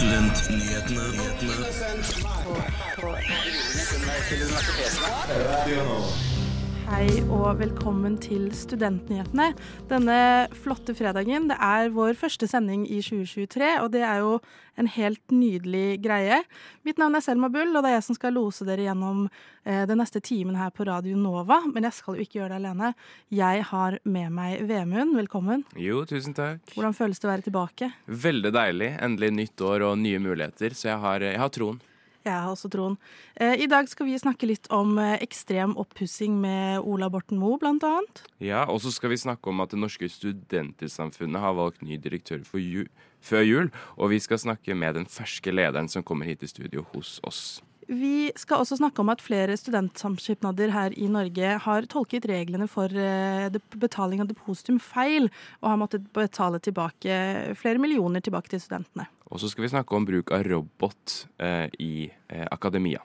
Studentnyhetene. Hei og velkommen til Studentnyhetene. Denne flotte fredagen. Det er vår første sending i 2023, og det er jo en helt nydelig greie. Mitt navn er Selma Bull, og det er jeg som skal lose dere gjennom eh, den neste timen her på Radio Nova. Men jeg skal jo ikke gjøre det alene. Jeg har med meg Vemund. Velkommen. Jo, tusen takk. Hvordan føles det å være tilbake? Veldig deilig. Endelig nytt år og nye muligheter, så jeg har, jeg har troen. Jeg har også troen. Eh, I dag skal vi snakke litt om eh, ekstrem oppussing med Ola Borten Moe, blant annet. Ja, Og så skal vi snakke om at Det norske studentersamfunnet har valgt ny direktør for ju før jul. Og vi skal snakke med den ferske lederen som kommer hit i studio hos oss. Vi skal også snakke om at flere studentsamskipnader her i Norge har tolket reglene for eh, betaling av depositum feil, og har måttet betale tilbake flere millioner tilbake til studentene. Og så skal vi snakke om bruk av robot eh, i eh, akademia.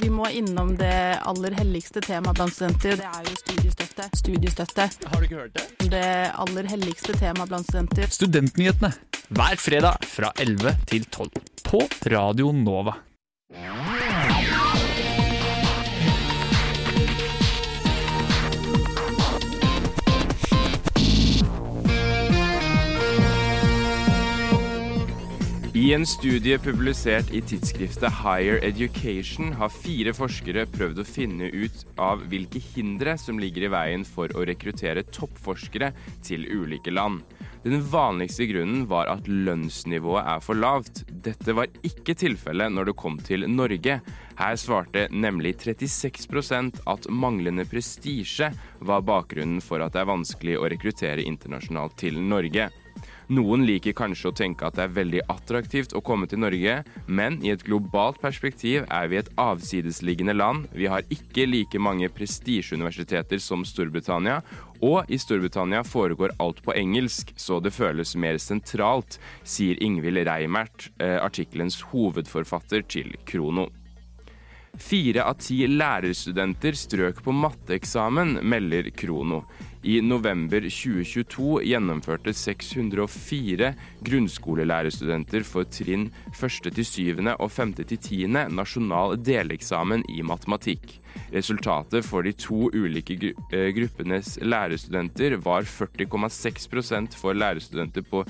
Vi må innom det aller helligste temaet blant studenter, det er jo studiestøtte. Studiestøtte. Har du ikke hørt det? Det aller helligste temaet blant studenter. Studentnyhetene hver fredag fra 11 til 12 på Radio Nova. I en studie publisert i tidsskriftet Higher Education har fire forskere prøvd å finne ut av hvilke hindre som ligger i veien for å rekruttere toppforskere til ulike land. Den vanligste grunnen var at lønnsnivået er for lavt. Dette var ikke tilfellet når det kom til Norge. Her svarte nemlig 36% at manglende prestisje var bakgrunnen for at det er vanskelig å rekruttere internasjonalt til Norge. Noen liker kanskje å tenke at det er veldig attraktivt å komme til Norge, men i et globalt perspektiv er vi et avsidesliggende land. Vi har ikke like mange prestisjeuniversiteter som Storbritannia, og i Storbritannia foregår alt på engelsk, så det føles mer sentralt, sier Ingvild Reimert, eh, artikkelens hovedforfatter til Krono. Fire av ti lærerstudenter strøk på matteeksamen, melder Krono. I november 2022 gjennomførte 604 grunnskolelærerstudenter for trinn 1. til 7. og 5. til 10. nasjonal deleksamen i matematikk. Resultatet for de to ulike eh, gruppenes lærerstudenter var 40,6% for lærerstudenter på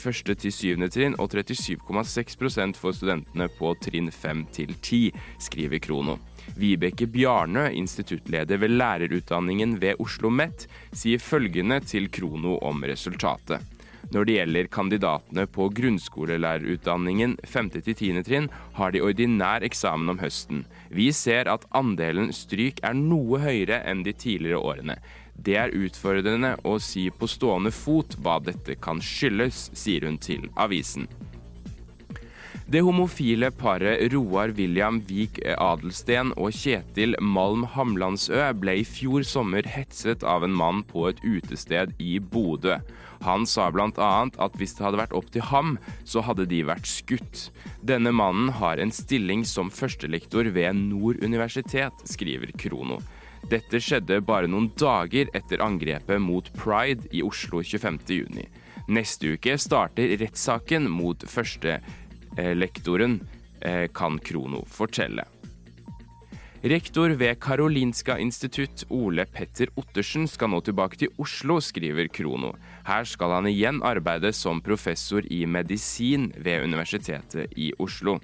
første til syvende trinn og 37,6% for studentene på trinn 5 til 10, skriver Krono. Vibeke Bjarnø, instituttleder ved lærerutdanningen ved Oslo OsloMet, sier følgende til Krono om resultatet. Når det gjelder kandidatene på grunnskolelærerutdanningen 5. til 10. trinn, har de ordinær eksamen om høsten. Vi ser at andelen stryk er noe høyere enn de tidligere årene. Det er utfordrende å si på stående fot hva dette kan skyldes, sier hun til avisen. Det homofile paret Roar William Vik Adelsten og Kjetil Malm Hamlandsø ble i fjor sommer hetset av en mann på et utested i Bodø. Han sa bl.a. at hvis det hadde vært opp til ham, så hadde de vært skutt. Denne mannen har en stilling som førstelektor ved Nord universitet, skriver Krono. Dette skjedde bare noen dager etter angrepet mot Pride i Oslo 25.6. Neste uke starter rettssaken mot førstelektoren, kan Krono fortelle. Rektor ved Karolinska institutt, Ole Petter Ottersen, skal nå tilbake til Oslo, skriver Krono. Her skal han igjen arbeide som professor i medisin ved Universitetet i Oslo.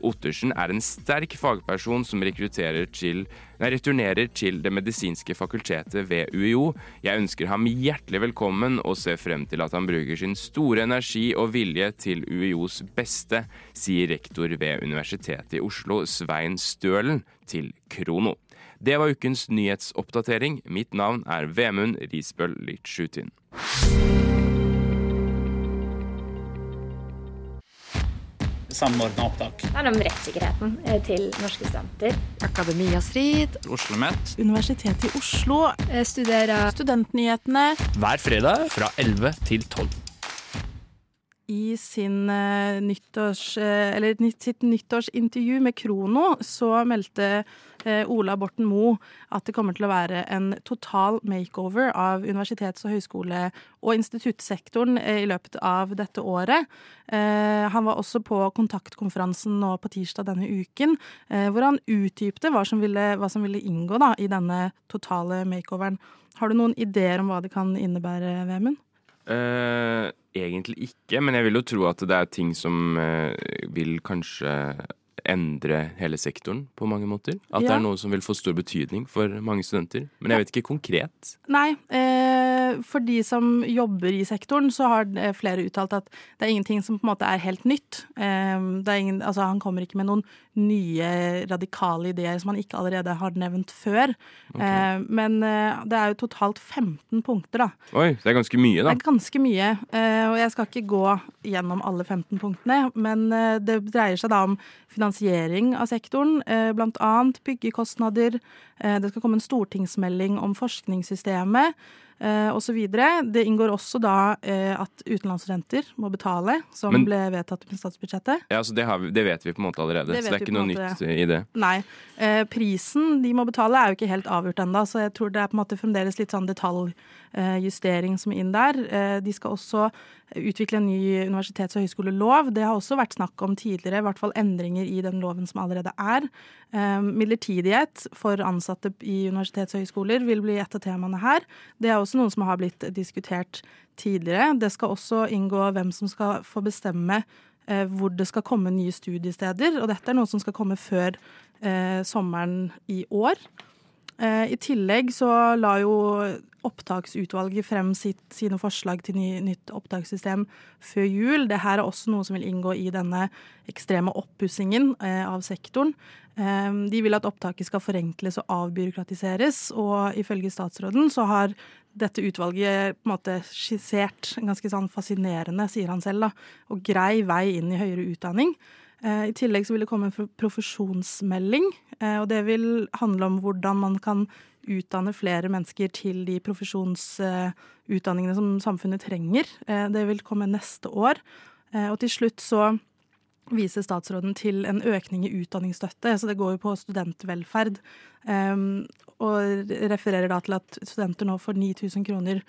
Ottersen er en sterk fagperson som til, nei, returnerer til Det medisinske fakultetet ved UiO. Jeg ønsker ham hjertelig velkommen og ser frem til at han bruker sin store energi og vilje til UiOs beste, sier rektor ved Universitetet i Oslo, Svein Stølen, til Krono. Det var ukens nyhetsoppdatering. Mitt navn er Vemund Risbøl Litsjutin. Samordna opptak. Det er om rettssikkerheten eh, til norske studenter. Akademia Strid, Oslo OsloMet Universitetet i Oslo, Jeg Studerer Studentnyhetene. hver fredag fra 11 til 12. i sin uh, nyttårs, uh, sitt nyttårsintervju med Krono så meldte uh, Ola Borten Moe at det kommer til å være en total makeover av universitets- og høyskole- og instituttsektoren i løpet av dette året. han var også på kontaktkonferansen nå på tirsdag denne uken, hvor han utdypte hva som ville, hva som ville inngå da, i denne totale makeoveren. Har du noen ideer om hva det kan innebære, Vemund? Uh, egentlig ikke, men jeg vil jo tro at det er ting som uh, vil kanskje endre hele sektoren på mange måter. At ja. det er noe som vil få stor betydning for mange studenter. Men jeg vet ikke konkret. Nei, eh, for de som jobber i sektoren, så har flere uttalt at det er ingenting som på en måte er helt nytt. Eh, er ingen, altså, han kommer ikke med noen nye radikale ideer som han ikke allerede har nevnt før. Okay. Eh, men eh, det er jo totalt 15 punkter, da. Oi, det er ganske mye, da. Det er ganske mye. Eh, og jeg skal ikke gå gjennom alle 15 punktene, men det dreier seg da om finansiering av sektoren, blant annet byggekostnader. Det skal komme en stortingsmelding om forskningssystemet eh, osv. Det inngår også da eh, at utenlandsstudenter må betale, som Men, ble vedtatt med statsbudsjettet. Ja, så det, vi, det, vet vi på en måte allerede, det så det er ikke noe nytt i det. Nei. Eh, prisen de må betale er jo ikke helt avgjort ennå, så jeg tror det er på en måte fremdeles litt sånn detaljjustering som er inn der. Eh, de skal også utvikle en ny universitets- og høyskolelov. Det har også vært snakk om tidligere, i hvert fall endringer i den loven som allerede er. Eh, midlertidighet for ansatte i universitets- og høyskoler vil bli et av temaene her. Det er også noe som har blitt diskutert tidligere. Det skal også inngå hvem som skal få bestemme eh, hvor det skal komme nye studiesteder. Og dette er noe som skal komme før eh, sommeren i år. Eh, I tillegg så la jo opptaksutvalget frem sitt, sine forslag til ny, nytt opptakssystem før jul. Det her er også noe som vil inngå i denne ekstreme oppussingen eh, av sektoren. De vil at opptaket skal forenkles og avbyråkratiseres, og ifølge statsråden så har dette utvalget på en måte skissert ganske sånn fascinerende, sier han selv, da, og grei vei inn i høyere utdanning. Eh, I tillegg så vil det komme en profesjonsmelding, eh, og det vil handle om hvordan man kan utdanne flere mennesker til de profesjonsutdanningene som samfunnet trenger. Eh, det vil komme neste år. Og til slutt så viser statsråden til en økning i utdanningsstøtte, så det går jo på studentvelferd. Og refererer da til at studenter nå får 9000 kroner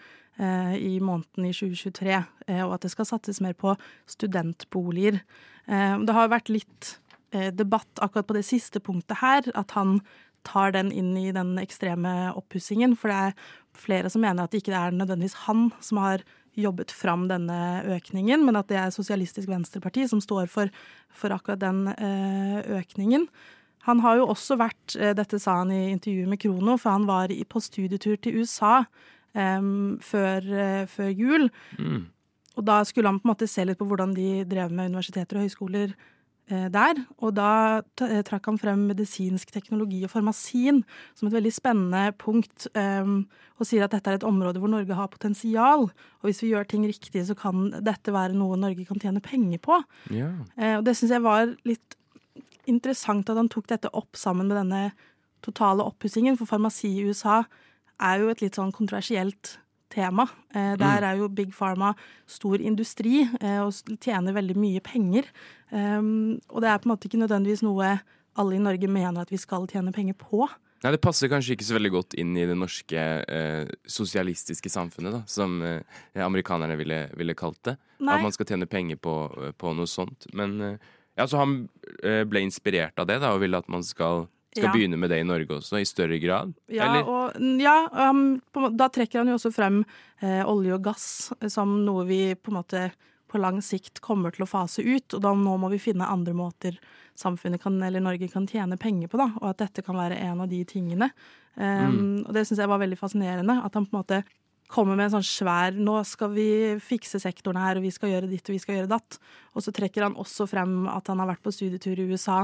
i måneden i 2023, og at det skal satses mer på studentboliger. Uh, det har vært litt eh, debatt akkurat på det siste punktet her, at han tar den inn i den ekstreme oppussingen. For det er flere som mener at det ikke er nødvendigvis han som har jobbet fram denne økningen, men at det er Sosialistisk Venstreparti som står for, for akkurat den eh, økningen. Han har jo også vært, dette sa han i intervjuet med Krono, for han var på studietur til USA um, før, før, jul. Mm. Og da skulle han på en måte se litt på hvordan de drev med universiteter og høyskoler eh, der. Og da eh, trakk han frem medisinsk teknologi og farmasien som et veldig spennende punkt, eh, og sier at dette er et område hvor Norge har potensial. Og hvis vi gjør ting riktig, så kan dette være noe Norge kan tjene penger på. Ja. Eh, og det syns jeg var litt interessant at han tok dette opp sammen med denne totale oppussingen, for farmasi i USA er jo et litt sånn kontroversielt tema. Eh, der mm. er jo Big Pharma stor industri eh, og tjener veldig mye penger. Um, og det er på en måte ikke nødvendigvis noe alle i Norge mener at vi skal tjene penger på. Nei, Det passer kanskje ikke så veldig godt inn i det norske eh, sosialistiske samfunnet, da, som eh, amerikanerne ville, ville, kalt det. Nei. At man skal tjene penger på, på noe sånt. Men eh, ja, så han eh, ble inspirert av det da, og ville at man skal skal ja. begynne med det i Norge også, i større grad? Ja, og, ja um, på, da trekker han jo også frem eh, olje og gass som noe vi på en måte på lang sikt kommer til å fase ut. Og da nå må vi finne andre måter samfunnet kan, eller Norge kan tjene penger på, da. Og at dette kan være en av de tingene. Um, mm. Og det syns jeg var veldig fascinerende. At han på en måte kommer med en sånn svær Nå skal vi fikse sektoren her, og vi skal gjøre ditt og vi skal gjøre datt. Og så trekker han også frem at han har vært på studietur i USA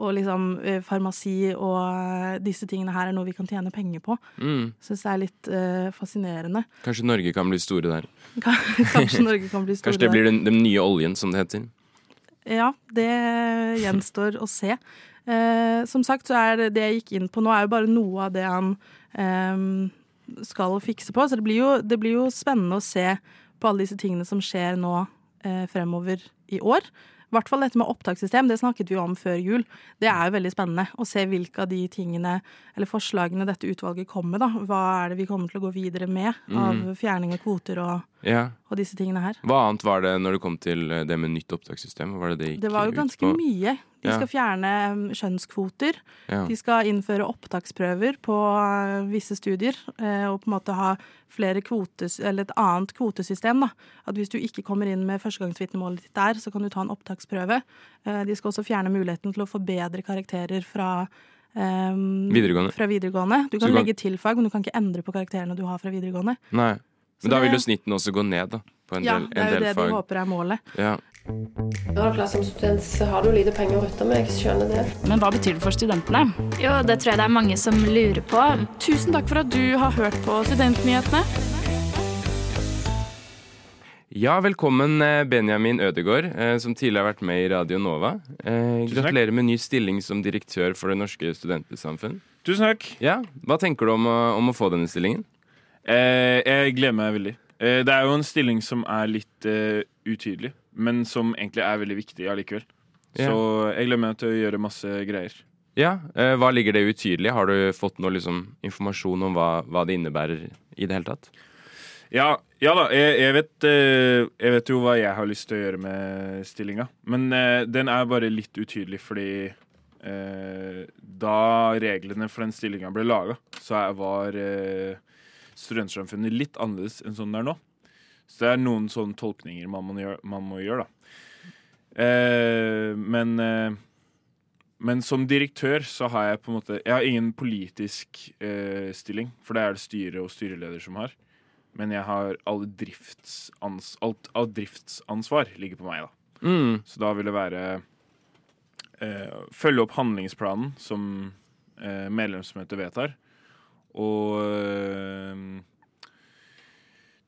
og liksom eh, farmasi og eh, disse tingene her er noe vi kan tjene penger på. Mm. Syns det er litt uh, fascinerende. Kanskje Norge kan bli store der. Kanskje Norge kan bli store Kanskje det blir den, den, nye oljen, som det heter. Ja, det gjenstår å se. Uh, som sagt så er det, det jeg gikk inn på nå, er jo bare noe av det han um, skal fikse på. Så det blir, jo, det blir jo spennende å se på alle disse tingene som skjer nå eh, fremover i år. I hvert fall dette med opptakssystem, det snakket vi om før jul. Det er jo veldig spennende å se hvilke av de tingene, eller forslagene dette utvalget kommer med, da. Hva er det vi kommer til å gå videre med av fjerning av kvoter og, Ja. og disse tingene her. Hva annet var det når det kom til eh, det med nytt opptakssystem? Var det det gikk Det var jo ganske på? mye. De skal fjerne skjønnskvoter. Ja. De skal innføre opptaksprøver på uh, visse studier, eh, og på en måte ha flere kvotes, eller et annet kvotesystem. da. At hvis du ikke kommer inn med førstegangsvitnemålet ditt der, så kan du ta en opptaksprøve. Eh, De skal også fjerne muligheten til å forbedre karakterer fra um, Videregående. Fra videregående. Du kan du kan- legge til fag, men du kan ikke endre på karakterene du har fra videregående. Nei. Men da vil jo snitten også gå ned, da. På en Ja, del, det er jo det fag. de håper er målet. Ja. Når du er klar som student, så har du lite penger å rutte med. Jeg skjønner det. Men hva betyr det for studentene? Jo, det tror jeg det er mange som lurer på. Tusen takk for at du har hørt på Studentnyhetene. ja, velkommen eh, Benjamin Ødegaard, eh, som tidligere har vært med i Radio Nova. Eh, gratulerer med ny stilling som direktør for Det Norske studentsamfunn. Tusen takk. Ja, Hva tenker du om å, om å få denne stillingen? Eh, jeg gleder meg veldig. Eh, det er jo en stilling som er litt eh, utydelig, men som egentlig er veldig viktig allikevel. Ja. Så jeg gleder meg til å gjøre masse greier. Ja, eh, Hva ligger det utydelig? Har du fått noe liksom, informasjon om hva, hva det innebærer i det hele tatt? Ja, ja da, jeg, jeg, vet, eh, jeg vet jo hva jeg har lyst til å gjøre med stillinga. Men eh, den er bare litt utydelig fordi eh, da reglene for den stillinga ble laga, så jeg var eh, studentsamfunnet litt annerledes enn sånn det er nå. Så det er noen sånne tolkninger man må gjøre, man må gjøre da. Eh, men eh, men som direktør så har jeg på en måte Jeg har ingen politisk eh, stilling, for det er det styret og styreleder som har. Men jeg har alle driftsans, alt av driftsansvar ligger på meg, da. Mm. Så da vil det være eh, følge opp handlingsplanen som eh, medlemsmøtet vedtar. Og øh,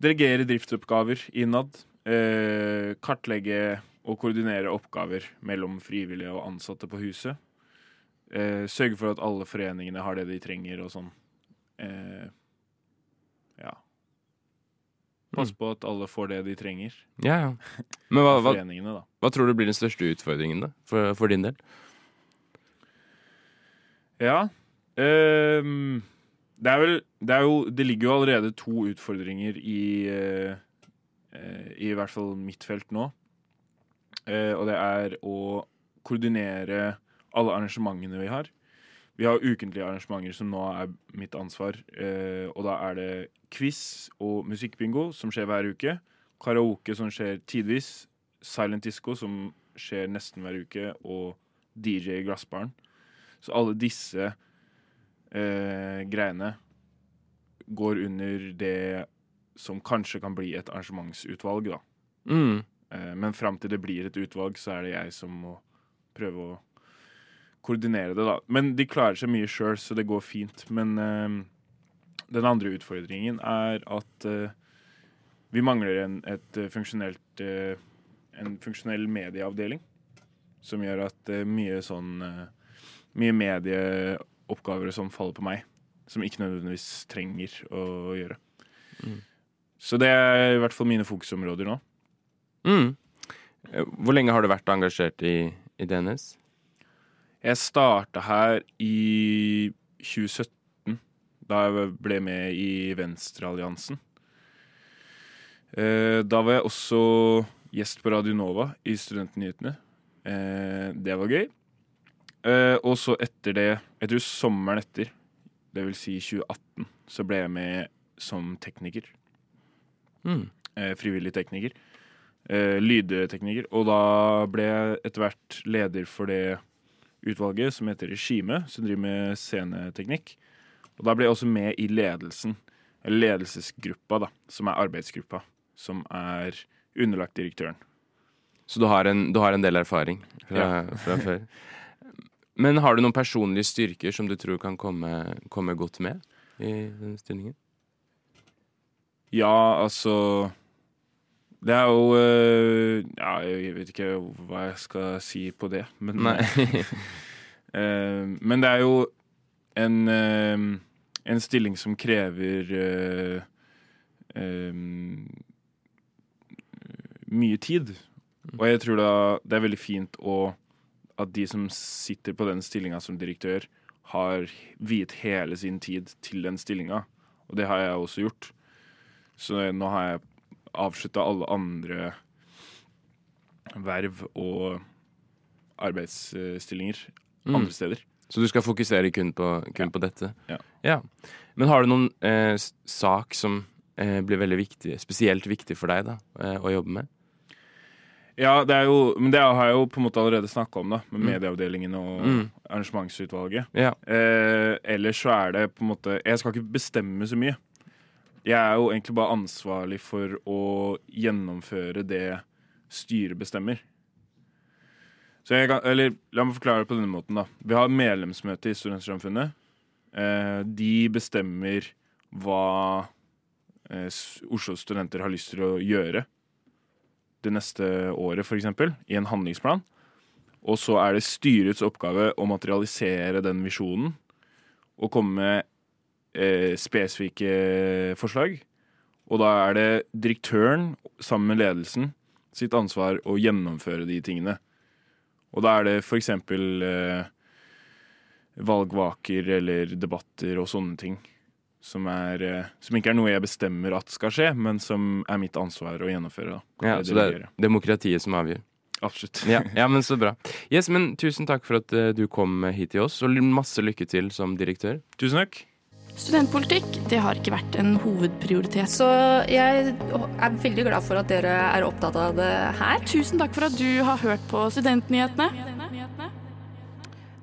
delegere driftsoppgaver innad. Øh, kartlegge og koordinere oppgaver mellom frivillige og ansatte på huset. Øh, sørge for at alle foreningene har det de trenger og sånn. Ja. Passe på at alle får det de trenger. Ja, ja. Men hva, hva, da. hva tror du blir den største utfordringen da, for, for din del? Ja. ehm, det er vel det, er jo, det ligger jo allerede to utfordringer i eh, eh, I hvert fall mitt felt nå. Eh, og det er å koordinere alle arrangementene vi har. Vi har ukentlige arrangementer som nå er mitt ansvar. Eh, og da er det quiz og musikkbingo som skjer hver uke. Karaoke som skjer tidvis. Silent disco som skjer nesten hver uke. Og DJ i Glassbaren. Så alle disse eh, greiene går under det som kanskje kan bli et arrangementsutvalg, da. Mm. Eh, men fram til det blir et utvalg, så er det jeg som må prøve å koordinere det, da. Men de klarer seg mye sjøl, så det går fint. Men eh, den andre utfordringen er at eh, vi mangler en, et eh, funksjonelt eh, en funksjonell medieavdeling. Som gjør at mye sånn Mye medieoppgaver og som faller på meg. Som ikke nødvendigvis trenger å gjøre. Mm. Så det er i hvert fall mine fokusområder nå. Mm. Eh, Hvor lenge har du vært engasjert i, i DNS? Jeg starta her i 2017, da jeg ble med i Venstrealliansen. Eh, Da var jeg også gjest på Radio Nova i Studentnyhetene. Eh, Det var gøy. Og så etter det, jeg tror sommeren etter, det vil si 2018, så ble jeg med som tekniker. Mm. eh, frivillig tekniker. Eh, lydtekniker. Og da ble jeg etter hvert leder for det utvalget som heter Regime, som driver med sceneteknikk. Og da ble jeg også med i ledelsen, eller ledelsesgruppa, da, som er arbeidsgruppa, som er underlagt direktøren. Så du har en, du har en del erfaring fra, fra før. Men har du noen personlige styrker som du tror kan komme, komme godt med i denne stillingen? Ja, altså Det er jo eh, Ja, jeg vet ikke hva jeg skal si på det, men. Eh, men det er jo en, eh, en stilling som krever mye tid. Og jeg tror da det er veldig fint å, at de som sitter på den stillinga som direktør, har viet hele sin tid til den stillinga. Og det har jeg også gjort. Så nå har jeg avslutta alle andre verv og arbeidsstillinger Mm. andre steder. Så du skal fokusere kun på, kun på dette? Ja. Men har du noen eh, sak som eh, blir veldig viktig, spesielt viktig for deg da, eh, å jobbe med? Ja, det jo, men det har jeg jo på en måte allerede snakka om, da, med Mm. medieavdelingen og Mm. arrangementsutvalget. Ja. Eh, ellers så er det på en måte Jeg skal ikke bestemme så mye. Jeg er jo egentlig bare ansvarlig for å gjennomføre det styret bestemmer. Så jeg kan, eller La meg forklare det på denne måten. da Vi har medlemsmøte i Studentsamfunnet. Eh, de bestemmer hva eh, Oslos studenter har lyst til å gjøre det neste året, f.eks., i en handlingsplan. Og så er det styrets oppgave å materialisere den visjonen og komme med eh, spesifikke forslag. Og da er det direktøren sammen med ledelsen sitt ansvar å gjennomføre de tingene. Og da er det f.eks. Eh, valgvaker eller debatter og sånne ting. Som, er, eh, som ikke er noe jeg bestemmer at skal skje, men som er mitt ansvar å gjennomføre. Da. Ja, så det er demokratiet som avgjør. Absolutt. Ja, ja, men så bra. Yes, men Tusen takk for at eh, du kom hit til oss, og masse lykke til som direktør. Tusen takk. Studentpolitikk det har ikke vært en hovedprioritet. Så jeg er veldig glad for at dere er opptatt av det her. Tusen takk for at du har hørt på Studentnyhetene.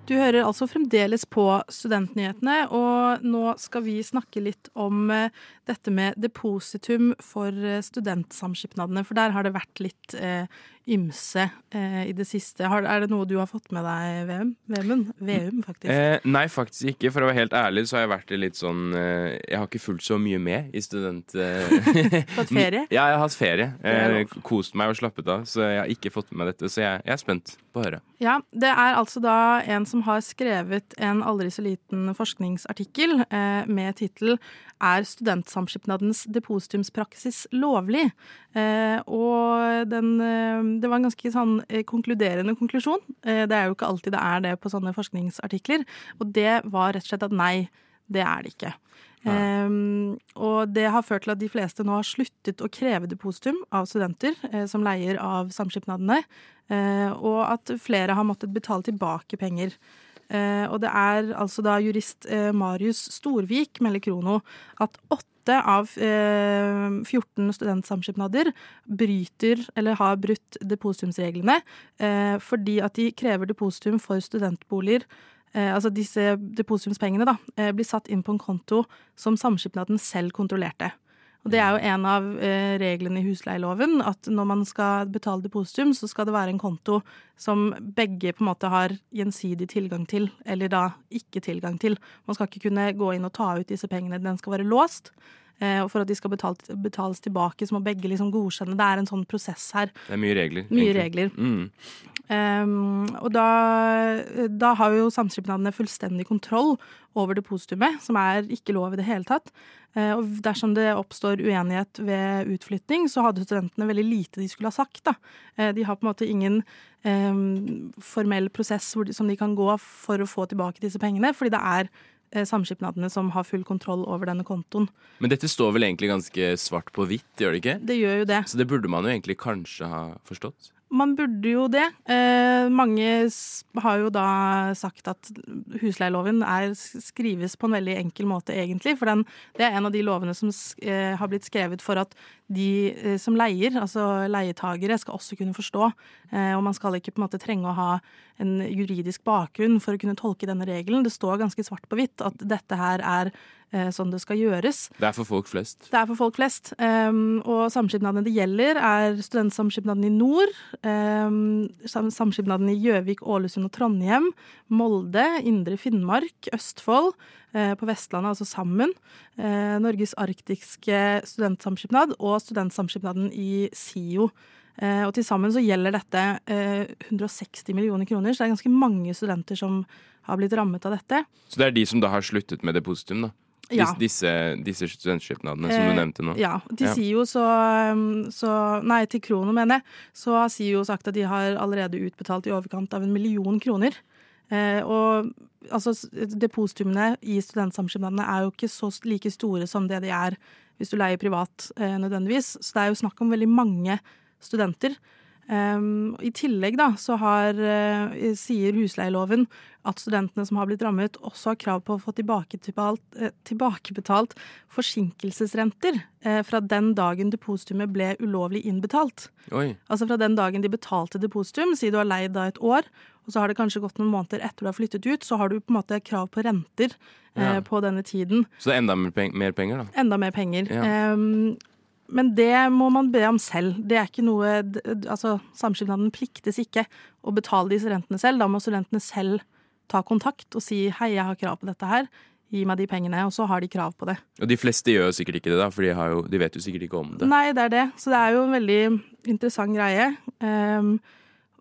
Du hører altså fremdeles på Studentnyhetene, og nå skal vi snakke litt om eh, dette med depositum for eh, studentsamskipnadene, for der har det vært litt eh, ymse eh, i det siste. Har, er det noe du har fått med deg, Veum? Veum, Veum faktisk. Eh, nei, faktisk ikke. For å være helt ærlig så har jeg vært litt sånn eh, Jeg har ikke fulgt så mye med i student... hatt ferie? ja, jeg har hatt ferie. er Eh, kost meg og slappet av, så jeg har ikke fått med meg dette. Så jeg, jeg er spent på å høre. Ja, det er altså da en som har skrevet en aldri så liten forskningsartikkel eh, med tittel 'Er studentsamskipnadens depositumspraksis lovlig?' Eh, og den, eh, det var en ganske sånn eh, konkluderende konklusjon. Eh, det er jo ikke alltid det er det på sånne forskningsartikler. Og det var rett og slett at nei, det er det ikke. Um, og det har ført til at de fleste nå har sluttet å kreve depositum av studenter eh, som leier av samskipnadene, eh, og at flere har måttet betale tilbake penger. Eh, og det er altså da jurist eh, Marius Storvik melder Krono at åtte av eh, 14 studentsamskipnader bryter eller har brutt depositumsreglene eh, fordi at de krever depositum for studentboliger Eh, altså disse depositumspengene da, eh, blir satt inn på en konto som samskipnaden selv kontrollerte. Og Det er jo en av eh, reglene i husleieloven, at når man skal betale depositum, så skal det være en konto som begge på en måte har gjensidig tilgang til, eller da ikke tilgang til. Man skal ikke kunne gå inn og ta ut disse pengene, den skal være låst. Eh, og for at de skal betalt, betales tilbake, så må begge liksom godkjenne. Det er en sånn prosess her. Det er mye regler. Mye regler. Mm. Um, og da, da har jo samskipnadene fullstendig kontroll over depositumet, som er ikke lov i det hele tatt. Uh, og dersom det oppstår uenighet ved utflytting, så hadde studentene veldig lite de skulle ha sagt. Da. Uh, de har på en måte ingen um, formell prosess de, som de kan gå for å få tilbake disse pengene, fordi det er samskipnadene som har full kontroll over denne kontoen. Men dette står vel egentlig ganske svart på hvitt, gjør det ikke? Det gjør jo det. Så det burde man jo egentlig kanskje ha forstått. Man burde jo det. Eh, mange har jo da sagt at husleieloven er, skrives på en veldig enkel måte, egentlig. For den, det er en av de lovene som eh, har blitt skrevet for at de eh, som leier, altså leietagere, skal også kunne forstå. Eh, og man skal ikke på en måte trenge å ha en juridisk bakgrunn for å kunne tolke denne regelen. Det står ganske svart på hvitt at dette her er sånn det skal gjøres. Det er for folk flest. Det er for folk flest. Um, og samskipnadene det gjelder, er studentsamskipnaden i nord, sam samskipnaden i Gjøvik, Ålesund og Trondheim, Molde, Indre Finnmark, Østfold, eh, på Vestlandet, altså Sammen, eh, Norges arktiske studentsamskipnad og studentsamskipnaden i SIO. Eh, og til sammen så gjelder dette eh, 160 millioner kroner, så det er ganske mange studenter som har blitt rammet av dette. Så det er de som da har sluttet med depositum, da. Ja. Disse, disse studentskipnadene som Eh, du nevnte nå. Ja. De Ja. sier jo så, um, så Nei, til Krono, mener jeg. Så har SIO sagt at de har allerede utbetalt i overkant av en million kroner. Eh, og altså, depositumene i studentsamskipnadene er jo ikke så like store som det de er hvis du leier privat, eh, nødvendigvis. Så det er jo snakk om veldig mange studenter. Um, I tillegg da, så har, uh, sier husleieloven at studentene som har blitt rammet, også har krav på å få tilbakebetalt, uh, tilbakebetalt forsinkelsesrenter uh, fra den dagen depositumet ble ulovlig innbetalt. Oi. Altså fra den dagen de betalte depositum, si du har leid da et år, og så har det kanskje gått noen måneder etter du har flyttet ut, så har du på en måte krav på renter eh, Ja. på denne tiden. Så det er enda mer, penger, da. Enda mer penger. Ja. Ehm, men det må man be om selv. Det er ikke noe Altså, Samskipnaden pliktes ikke å betale disse rentene selv. Da må studentene selv ta kontakt og si 'hei, jeg har krav på dette her', gi meg de pengene, og så har de krav på det. Og de fleste gjør sikkert ikke det, da, for de, har jo, de vet jo sikkert ikke om det. Nei, det er det. Så det er jo en veldig interessant greie. Um,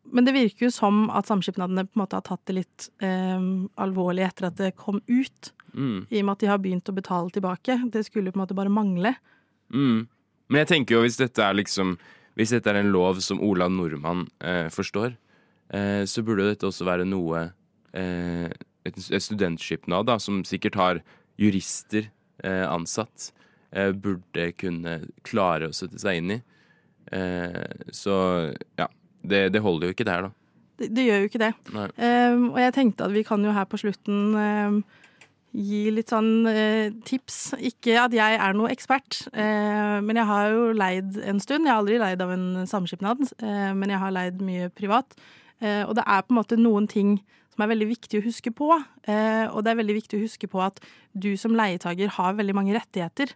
men det virker jo som at samskipnadene på en måte har tatt det litt um, alvorlig etter at det kom ut. Mm. I og med at de har begynt å betale tilbake. Det skulle på en måte bare mangle. Mm. Men jeg tenker jo hvis dette er liksom Hvis dette er en lov som Ola Nordmann eh, forstår, eh, så burde jo dette også være noe eh, Et, et studentskipnad da, som sikkert har jurister eh, ansatt, eh, burde kunne klare å sette seg inn i. Eh, så ja. Det, det holder jo ikke der, da. Det, det gjør jo ikke det. Ehm, og jeg tenkte at vi kan jo her på slutten ehm, gi litt sånn eh, tips. Ikke at jeg er noe ekspert, eh, men jeg har jo leid en stund. Jeg har aldri leid av en samskipnad, eh, men jeg har leid mye privat. Eh, og det er på en måte noen ting som er veldig viktig å huske på. Eh, og det er veldig viktig å huske på at du som leietager har veldig mange rettigheter.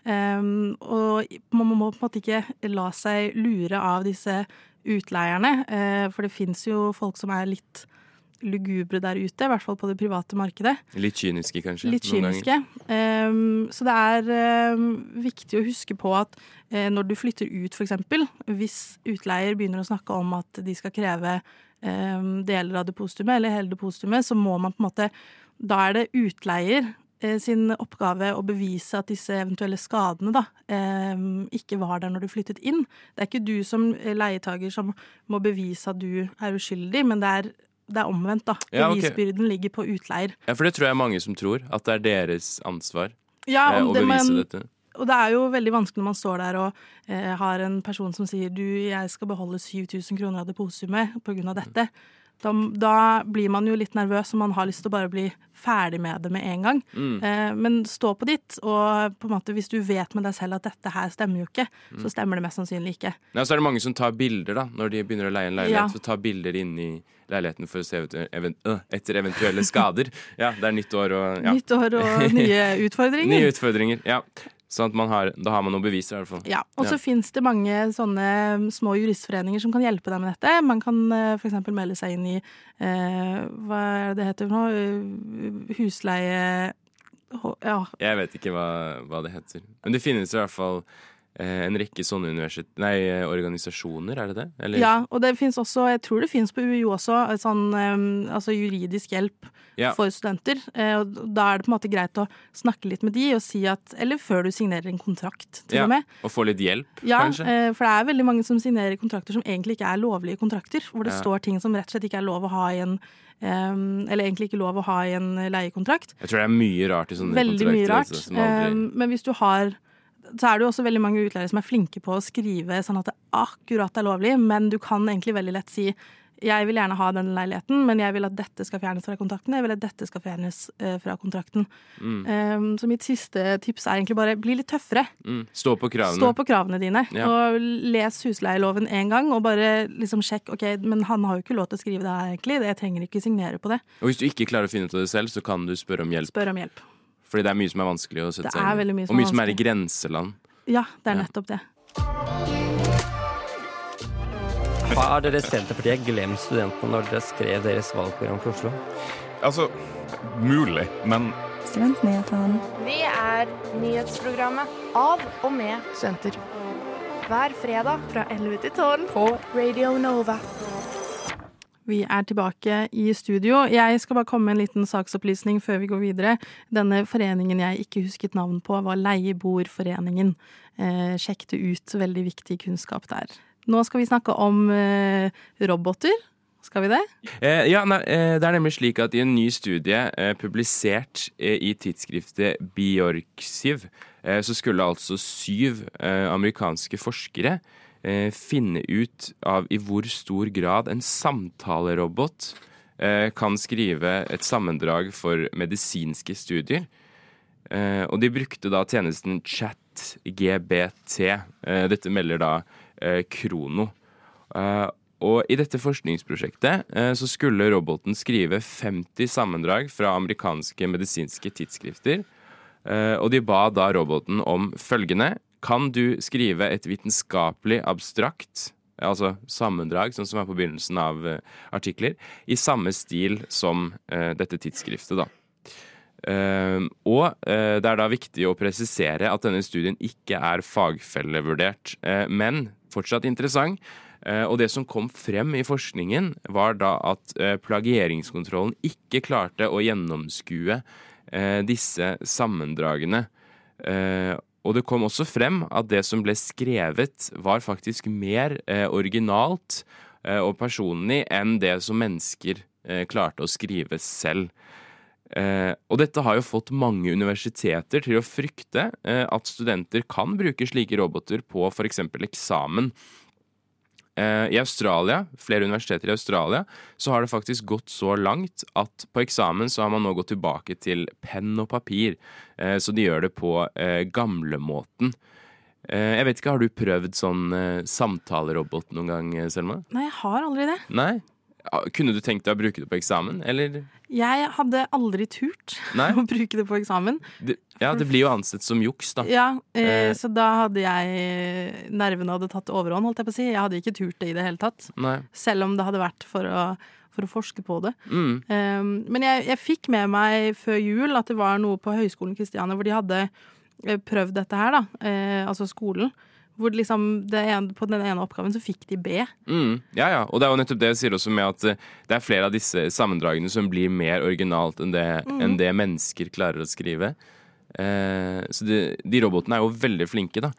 Um, og man må på en måte ikke la seg lure av disse utleierne, eh, for det fins jo folk som er litt lugubre der ute, i hvert fall på det private markedet. Litt kyniske, kanskje. Litt kyniske. Um, så det er um, viktig å huske på at uh, når du flytter ut, f.eks., hvis utleier begynner å snakke om at de skal kreve um, deler av depositumet eller hele depositumet, så må man på en måte Da er det utleier uh, sin oppgave å bevise at disse eventuelle skadene da, ikke var der når du flyttet inn. Det er ikke du som eh, leietager som må bevise at du er uskyldig, men det er, det er omvendt. da. Ja, okay. Bevisbyrden ligger på utleier. Ja, for det tror jeg er mange som tror. At det er deres ansvar Ja, eh, å det, bevise men, dette. Og det er jo veldig vanskelig når man står der og eh, har en person som sier du, jeg skal beholde 7000 kroner av deposumet pga. dette. Da, da blir man jo litt nervøs, og man har lyst til å bare bli ferdig med det med en gang. Mm. Eh, men stå på ditt, og på en måte hvis du vet med deg selv at dette her stemmer jo ikke, Mm. så stemmer det mest sannsynlig ikke. Ja, så er det mange som tar bilder da, når de begynner å leie en leilighet. Ja. Så tar bilder inn i leiligheten for å se ut øh, etter eventuelle skader. Ja, det er nytt år og ja. Nytt år og nye utfordringer. Nye utfordringer. Ja. Sånn at man har, da har man noen beviser, i hvert fall. Ja, og så Ja. finnes det mange sånne små juristforeninger som kan hjelpe deg med dette. Man kan f.eks. for eksempel melde seg inn i eh, Hva er det det heter nå? Eh, Husleie... Ja, Jeg vet ikke hva, hva det heter. Men det finnes i hvert fall eh, en rekke sånne. Nei, eh, organisasjoner, er det det? Eller? ja, og det fins også, jeg tror det finnes på UiO også, sånn eh, altså juridisk hjelp Ja. for studenter. Eh, og da er det på en måte greit å snakke litt med de og si at Eller før du signerer en kontrakt, til Ja, og med. Og få litt hjelp, Ja, kanskje? eh, for det er veldig mange som signerer kontrakter som egentlig ikke er lovlige kontrakter. Hvor det Ja. står ting som rett og slett ikke er lov å ha i en Um, Eller egentlig ikke lov å ha i en leiekontrakt. Jeg tror det er mye rart i sånne Veldig kontrakter. mye rart. altså, som aldri- um, men hvis du har så er det jo også veldig mange utleiere som er flinke på å skrive sånn at det akkurat er lovlig, men du kan egentlig veldig lett si jeg vil gjerne ha den leiligheten, men jeg vil at dette skal fjernes fra kontrakten. Jeg vil at dette skal fjernes eh, fra kontrakten. Mm. Eh, så mitt siste tips er egentlig bare bli litt tøffere. mm. Stå på kravene. Stå på kravene dine, Ja. og les husleieloven én gang, og bare liksom sjekk ok, men han har jo ikke lov til å skrive det her, egentlig. Jeg trenger ikke signere på det. Og hvis du ikke klarer å finne ut av det selv, så kan du spørre om hjelp. Spør om hjelp. Fordi det er mye som er vanskelig å sette Det seg inn i. mye som Og er mye som er i grenseland. Ja, det er Ja. nettopp det. Har dere Senterpartiet glemt studentene når dere skrev deres valgprogram for Oslo? Altså, mulig, men Studentnyhetene. Vi er nyhetsprogrammet av og med studenter. Hver fredag fra 11 til 12 på Radio Nova. Vi er tilbake i studio. Jeg skal bare komme med en liten saksopplysning før vi går videre. Denne foreningen jeg ikke husket navn på, var Leieboerforeningen. Eh, sjekk det ut. Veldig viktig kunnskap der. Nå skal vi snakke om eh, roboter. Skal vi det? Eh, ja, nei, eh, Det er nemlig slik at i en ny studie eh, publisert eh, i tidsskriftet Bjorksiv, så skulle altså syv amerikanske forskere finne ut av i hvor stor grad en samtalerobot eh, kan skrive et sammendrag for medisinske studier. Eh, og de brukte da tjenesten ChatGBT. Eh, dette melder da eh, Krono. Eh, og i dette forskningsprosjektet eh, så skulle roboten skrive 50 sammendrag fra amerikanske medisinske tidsskrifter. Eh, og de ba da roboten om følgende. Kan du skrive et vitenskapelig abstrakt, altså sammendrag, sånn som er på begynnelsen av eh, artikler, i samme stil som uh, dette tidsskriftet, da. Uh, og uh, det er da viktig å presisere at denne studien ikke er fagfellevurdert, men fortsatt interessant. Og det som kom frem i forskningen, var da at plagieringskontrollen ikke klarte å gjennomskue disse sammendragene. Og det kom også frem at det som ble skrevet, var faktisk mer eh, originalt eh, og personlig enn det som mennesker eh, klarte å skrive selv. Eh, og dette har jo fått mange universiteter til å frykte eh, at studenter kan bruke slike roboter på f.eks. eksamen. Eh, I Australia, flere universiteter i Australia, så har det faktisk gått så langt at på eksamen så har man nå gått tilbake til penn og papir. Eh, så de gjør det på eh, gamlemåten. Jeg vet ikke, Har du prøvd sånn samtalerobot noen gang, Selma? Nei, jeg har aldri det. Nei? Kunne du tenkt deg å bruke det på eksamen, eller? Jeg hadde aldri turt Nei? å bruke det på eksamen. Det, ja, det blir jo ansett som juks, da. Ja, eh, Eh. så da hadde jeg Nervene hadde tatt overhånd, holdt jeg på å si. Jeg hadde ikke turt det i det hele tatt. Nei. Selv om det hadde vært for å, for å forske på det. Mm. Um, men jeg, jeg fikk med meg før jul at det var noe på Høgskolen Kristiania hvor de hadde eh, prøvd dette her, da. Eh, altså skolen. Hvor liksom det ene, på den ene oppgaven så fikk de B. Mm, ja, ja. Og det er jo nettopp det jeg sier også med at eh, det er flere av disse sammendragene som blir mer originalt enn det, Mm. enn det mennesker klarer å skrive. Eh, så de, de robotene er jo veldig flinke, da.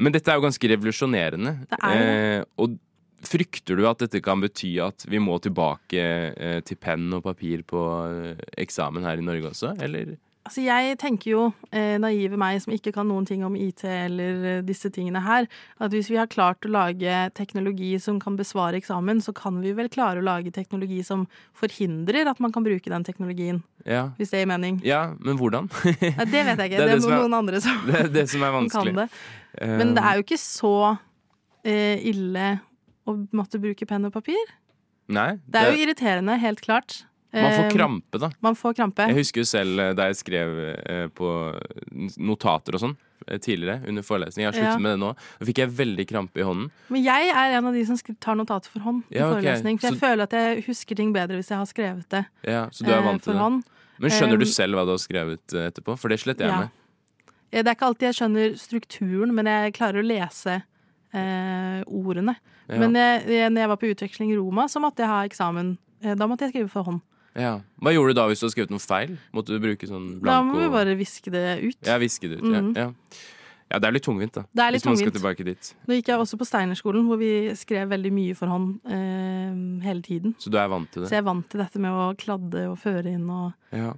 Men dette er jo ganske revolusjonerende. Det er det. Eh, og frykter du at dette kan bety at vi må tilbake eh, til penn og papir på eh, eksamen her i Norge også, eller? Altså jeg tenker jo, eh, naive meg som ikke kan noen ting om IT eller eh, disse tingene her, at hvis vi har klart å lage teknologi som kan besvare eksamen, så kan vi vel klare å lage teknologi som forhindrer at man kan bruke den teknologien. Ja. Hvis det gir mening. Ja, men hvordan? ja, det vet jeg ikke. Det er Det, det er noen er- andre som, Det er det som er vanskelig. kan det. Men det er jo ikke så eh, ille å måtte bruke penn og papir. Nei. Det er jo irriterende, helt klart. Man får Eh, krampe, da. Man får krampe. Jeg husker jo selv eh, da jeg skrev eh, på notater og sånn tidligere under forelesning. Jeg har sluttet Ja. med det nå. Da fikk jeg veldig krampe i hånden. Men jeg er en av de som tar notater for hånd i Ja, okay. forelesning. For jeg føler at jeg husker ting bedre hvis jeg har skrevet det Ja, så du er vant til det. Men skjønner du selv hva du har skrevet etterpå? For det sletter jeg Ja. med. Det er ikke alltid jeg skjønner strukturen, men jeg klarer å lese eh, ordene. Men jeg, når jeg var på utveksling i Roma, så måtte jeg ha eksamen. Da måtte jeg skrive for hånd. Ja. Hva gjorde du da hvis du hadde skrevet noe feil? Måtte du bruke sånn blanko Da må vi bare viske det ut. Ja, viske det ut. Mm. Ja. Ja. ja, det er litt tungvint, da. Det er litt hvis man skal tilbake dit. Nå gikk jeg også på Steinerskolen, hvor vi skrev veldig mye for hånd eh, hele tiden. Så du er vant til det? Så jeg er vant til dette med å kladde og føre inn og Ja.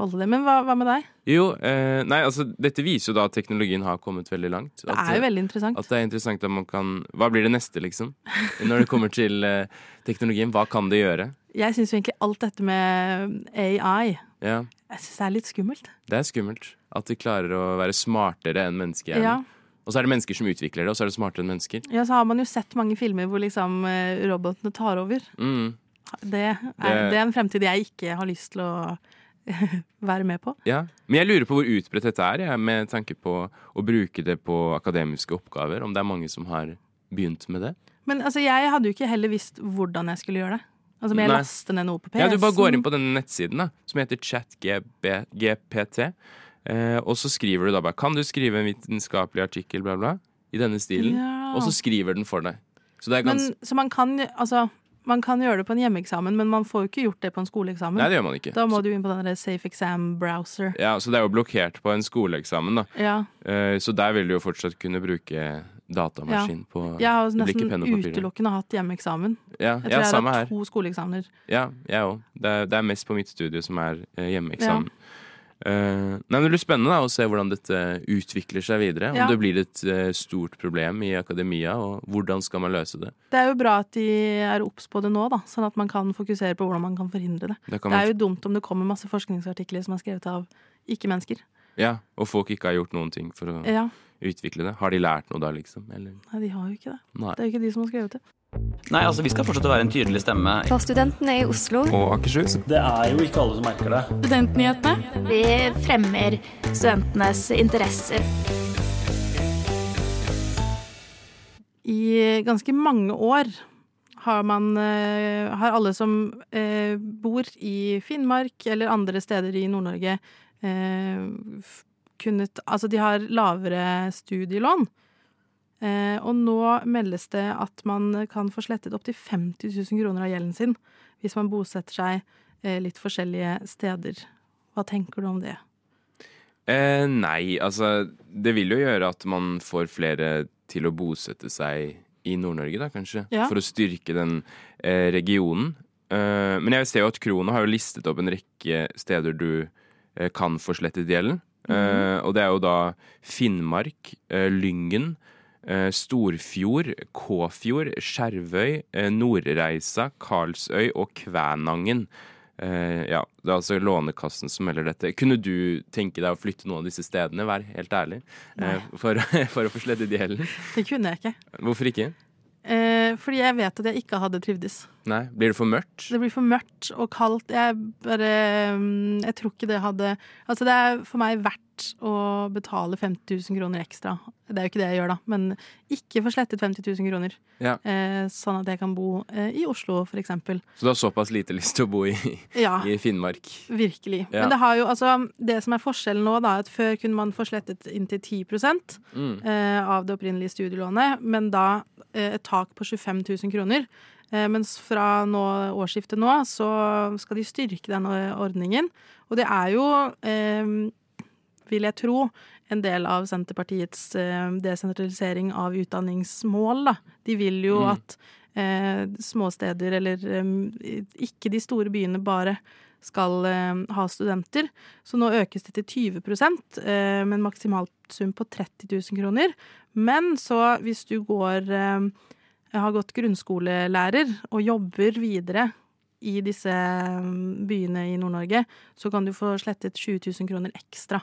holde det. Men hva, hva med deg? Jo, eh, nei, altså dette viser jo da at teknologien har kommet veldig langt. Det er jo veldig interessant. At det er interessant at man kan Hva blir det neste, liksom? Når det kommer til eh, teknologien, hva kan det gjøre? Jeg syns jo egentlig alt dette med AI Ja, Jeg synes det er litt skummelt. det er skummelt. At de klarer å være smartere enn mennesker. Ja. Og så er det mennesker som utvikler det, og så er det smartere enn mennesker. Ja, så har man jo sett mange filmer hvor liksom eh, robotene tar over. Mm. Det er, Det- det er en fremtid jeg ikke har lyst til å være med på. Ja. Men jeg lurer på hvor utbredt dette er, ja, med tanke på å bruke det på akademiske oppgaver. Om det er mange som har begynt med det. Men altså, jeg hadde jo ikke heller visst hvordan jeg skulle gjøre det. Altså, Må jeg Nei. laste ned noe på PC-en? Ja, Du bare går inn på denne nettsiden da, som heter ChatGPT. Eh, og så skriver du da bare Kan du skrive en vitenskapelig artikkel, bla, bla, i denne stilen? Ja. Og så skriver den for deg. Så det er Men, så man kan Altså, man kan gjøre det på en hjemmeeksamen, men man får jo ikke gjort det på en skoleeksamen. Nei, det gjør man ikke. Da må du inn på den Safe Exam Browser. Ja, Så det er jo blokkert på en skoleeksamen, da. Ja. Eh, Så der vil du jo fortsatt kunne bruke datamaskin på Jeg har nesten utelukkende hatt hjemmeeksamen. Ja, Jeg tror ja, jeg har hatt to skoleeksamener. Ja, jeg òg. Det, det er mest på mitt studie som er eh, hjemmeeksamen. Uh, nei, men Det blir spennende da, å se hvordan dette utvikler seg videre. Om det blir et uh, stort problem i akademia, og hvordan skal man løse det. Det er jo bra at de er obs på det nå, da, sånn at man kan fokusere på hvordan man kan forhindre det. Det, det er jo dumt om det kommer masse forskningsartikler som er skrevet av ikke-mennesker. Ja, Og folk ikke har gjort noen ting for å Ja. utvikle det. Har de lært noe da, liksom? Eller? Nei, de har jo ikke det. Nei. Det er jo ikke de som har skrevet det. Nei, altså vi skal fortsette å være en tydelig stemme. For studentene i Oslo. Og Akershus. Det er jo ikke alle som merker det. Studentnyhetene. Vi fremmer studentenes interesser. I ganske mange år har man eh, Har alle som eh, bor i Finnmark eller andre steder i Nord-Norge eh, kunnet Altså, de har lavere studielån. Eh, og nå meldes det at man kan få slettet opptil 50 000 kroner av gjelden sin hvis man bosetter seg eh, litt forskjellige steder. Hva tenker du om det? Eh, nei, altså Det vil jo gjøre at man får flere til å bosette seg i Nord-Norge, da, kanskje. Ja. For å styrke den eh, regionen. Eh, men jeg ser jo at Krono har jo listet opp en rekke steder du eh, kan få slettet gjelden. Eh, og det er jo da Finnmark, eh, Lyngen, eh, Storfjord, Kåfjord, Skjervøy, eh, Nordreisa, Karlsøy og Kvænangen. Eh, ja, det er altså Lånekassen som melder dette. Kunne du tenke deg å flytte noen av disse stedene, vær helt ærlig, eh, for, for å få slettet gjelden? Det kunne jeg ikke. Hvorfor ikke? Eh, fordi jeg vet at jeg ikke hadde trivdes. Nei, Blir det for mørkt? Det blir for mørkt og kaldt. Jeg bare mm, Jeg tror ikke det hadde Altså, det er for meg verdt å betale 50 000 kroner ekstra. Det er jo ikke det jeg gjør, da, men ikke få slettet 50 000 kroner. Ja. Eh, sånn at jeg kan bo eh, i Oslo, for eksempel. Så du har såpass lite lyst til å bo i, Ja. i Finnmark? Virkelig. Ja. Men det har jo altså Det som er forskjellen nå, da, at før kunne man få slettet inntil 10 Mm. eh, av det opprinnelige studielånet, men da eh, et tak på 25 000 kroner. Eh, mens fra nå, årsskiftet nå så skal de styrke den eh, ordningen. Og det er jo, eh, vil jeg tro, en del av Senterpartiets eh, desentralisering av utdanningsmål. Da. De vil jo Mm. at eh, småsteder, eller eh, ikke de store byene, bare skal eh, ha studenter. Så nå økes det til 20 eh, med en maksimalsum på 30 000 kroner. Men så hvis du går eh, har gått grunnskolelærer og jobber videre i disse mm, byene i Nord-Norge, så kan du få slettet 20 000 kroner ekstra.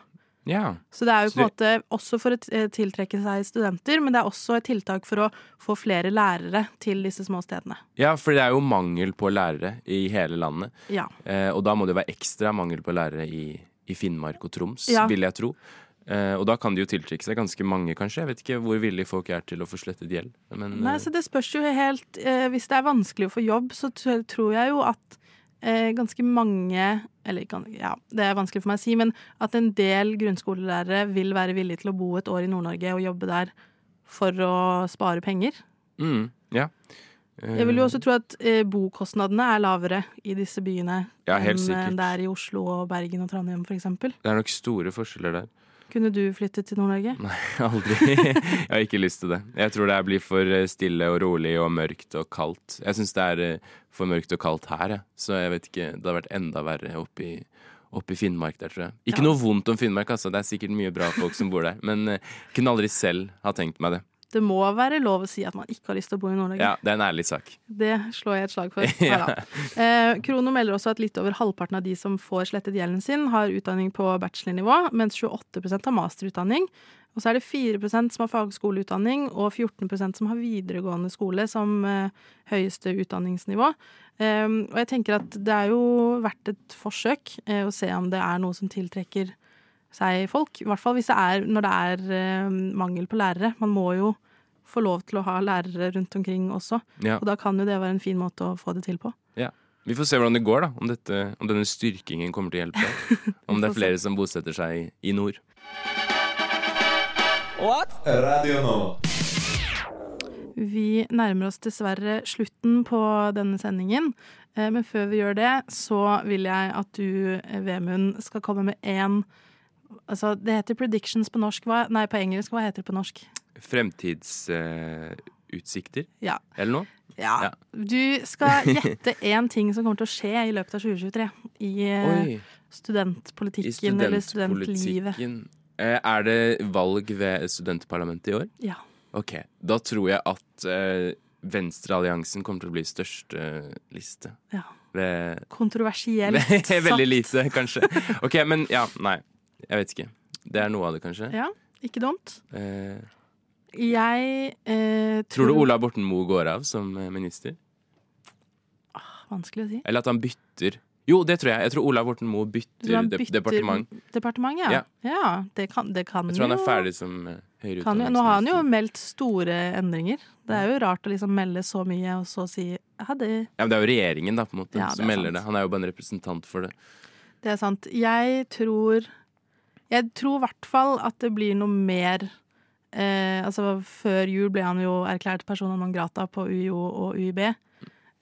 Ja. Så det er jo på en måte også for å eh, tiltrekke seg studenter, men det er også et tiltak for å få flere lærere til disse små stedene. Ja, for det er jo mangel på lærere i hele landet. Ja. Eh, og da må det være ekstra mangel på lærere i, i Finnmark og Troms, Ja. vil jeg tro. Eh, og da kan de jo tiltrekke seg ganske mange, kanskje. Jeg vet ikke hvor villige folk er til å få slettet gjeld. Men Nei, eh, så det spørs jo helt uh, Hvis det er vanskelig å få jobb, så tror jeg jo at uh, ganske mange Eller ja, det er vanskelig for meg å si, men at en del grunnskolelærere vil være villige til å bo et år i Nord-Norge og jobbe der for å spare penger. mm, ja. Jeg vil jo også tro at bokostnadene er lavere i disse byene Ja, enn det er i Oslo og Bergen og Trondheim, eksempel. Det er nok store forskjeller der. Kunne du flyttet til Nord-Norge? Nei, aldri. jeg har ikke lyst til det. Jeg tror det blir for eh, stille og rolig og mørkt og kaldt. Jeg syns det er eh, for mørkt og kaldt her, jeg. så jeg vet ikke. Det har vært enda verre oppe i, oppe i Finnmark der, tror jeg. Ikke Ja. noe vondt om Finnmark, altså. Det er sikkert mye bra folk som bor der. Men jeg kunne aldri selv ha tenkt meg det. Det må være lov å si at man ikke har lyst til å bo i Nord-Norge. Ja, det er en ærlig sak. Det slår jeg et slag for. Ja. Eh, Krono melder også at litt over halvparten av de som får slettet gjelden sin, har utdanning på bachelornivå, mens 28% har masterutdanning. Og så er det 4% som har fagskoleutdanning, og 14% som har videregående skole som eh, høyeste utdanningsnivå. Eh, og jeg tenker at det er jo verdt et forsøk eh, å se om det er noe som tiltrekker seg folk. I hvert fall hvis det er når det er uh, mangel på lærere. Man må jo få lov til å ha lærere rundt omkring også. Ja. Og da kan jo det være en fin måte å få det til på. Ja. Vi får se hvordan det går, da. Om, dette, om denne styrkingen kommer til å hjelpe. Om det er flere som bosetter seg i nord. Radio nå. vi nærmer oss dessverre slutten på denne sendingen. Eh, men før vi gjør det, så vil jeg at du, eh, Vemund, skal komme med én Altså, det heter predictions på norsk. Hva, nei, på engelsk. Hva heter det på norsk? Fremtidsutsikter? Ja. Eller noe? Ja. Du skal gjette én ting som kommer til å skje i løpet av 2023 i Oi. studentpolitikken I eller studentlivet. studentpolitikken. Eh, Er det valg ved studentparlamentet i år? Ja. Ok, Da tror jeg at eh, Venstrealliansen kommer til å bli største liste. Ja. Ved Kontroversielt Veldig sagt. lite, kanskje. Ok, men ja, nei. Jeg vet ikke. Det er noe av det, kanskje. Ja, ikke dumt. Eh, Jeg eh, tror du Ola Borten Moe går av som minister? minister? Vanskelig å si. Eller at han bytter? Jo, det tror jeg. Jeg tror Ola Borten Moe bytter, Tror han bytter departement. Departement, ja. Ja. ja. det kan, det kan Jeg tror han er ferdig som eh, høyere kan Nå har han jo meldt store endringer. Det er jo rart å liksom melde så mye og så si ja, det, Ja, men Det er jo regjeringen da, på en måte, Ja, som er melder sant. det. Han er jo bare en representant for det. det er sant. Jeg tror Jeg tror i hvert fall at det blir noe mer eh, Altså før jul ble han jo erklært persona non grata på UiO og UiB.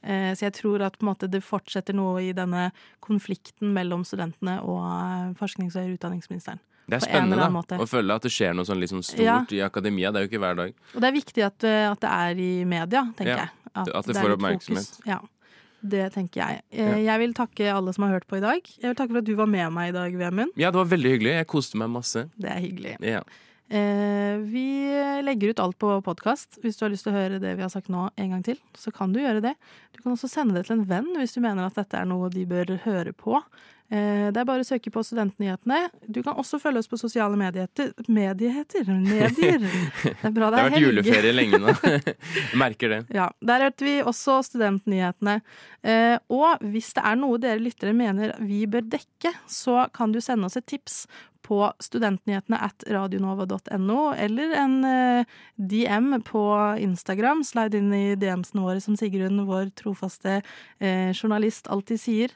Eh, så jeg tror at måte, det fortsetter noe i denne konflikten mellom studentene og eh, forsknings- og utdanningsministeren. Det er spennende å føle at det skjer noe sånn liksom stort Ja. i akademia. Det er jo ikke hver dag. Og det er viktig at, eh, at det er i media, tenker Ja, jeg. at det det får oppmerksomhet. fokus. Ja, det tenker jeg. Eh, Jeg vil takke alle som har hørt på i dag. Jeg vil takke for at du var med meg i dag, Vemund. Ja, det var veldig hyggelig. Jeg koste meg masse. Det er hyggelig. Ja. Eh, vi legger ut alt på podkast. Hvis du har lyst til å høre det vi har sagt nå en gang til, så kan du gjøre det. Du kan også sende det til en venn hvis du mener at dette er noe de bør høre på. Eh, det er bare å søke på Studentnyhetene. Du kan også følge oss på sosiale medieheter. Medieheter? Medier. Det er bra Det det har er vært juleferie lenge nå. Merker det. Ja, Der hørte vi også studentnyhetene. Eh, og hvis det er noe dere lyttere mener vi bør dekke, så kan du sende oss et tips på studentnyhetene at radionova.no, eller en eh, DM på Instagram. Slide inn i DM-ene våre, som Sigrun, vår trofaste journalist, alltid sier.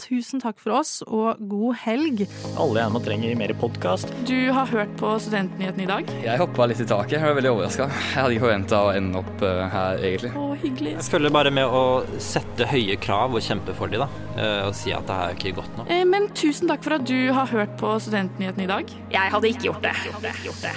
Tusen takk for oss, og god helg. Alle gjerne trenger mer podkast. Du har hørt på Studentnyhetene i dag? Jeg hoppa litt i taket. Jeg var veldig overraska. Jeg hadde ikke forventa å ende opp eh, her, egentlig. Å, hyggelig. Jeg følger bare med å sette høye krav og kjempe for dem, da. eh, Og si at det her er ikke godt nok. Eh, Men tusen takk for at du har hørt på Studentnyhetene i dag. Jeg hadde ikke gjort det. Jeg hadde ikke gjort det.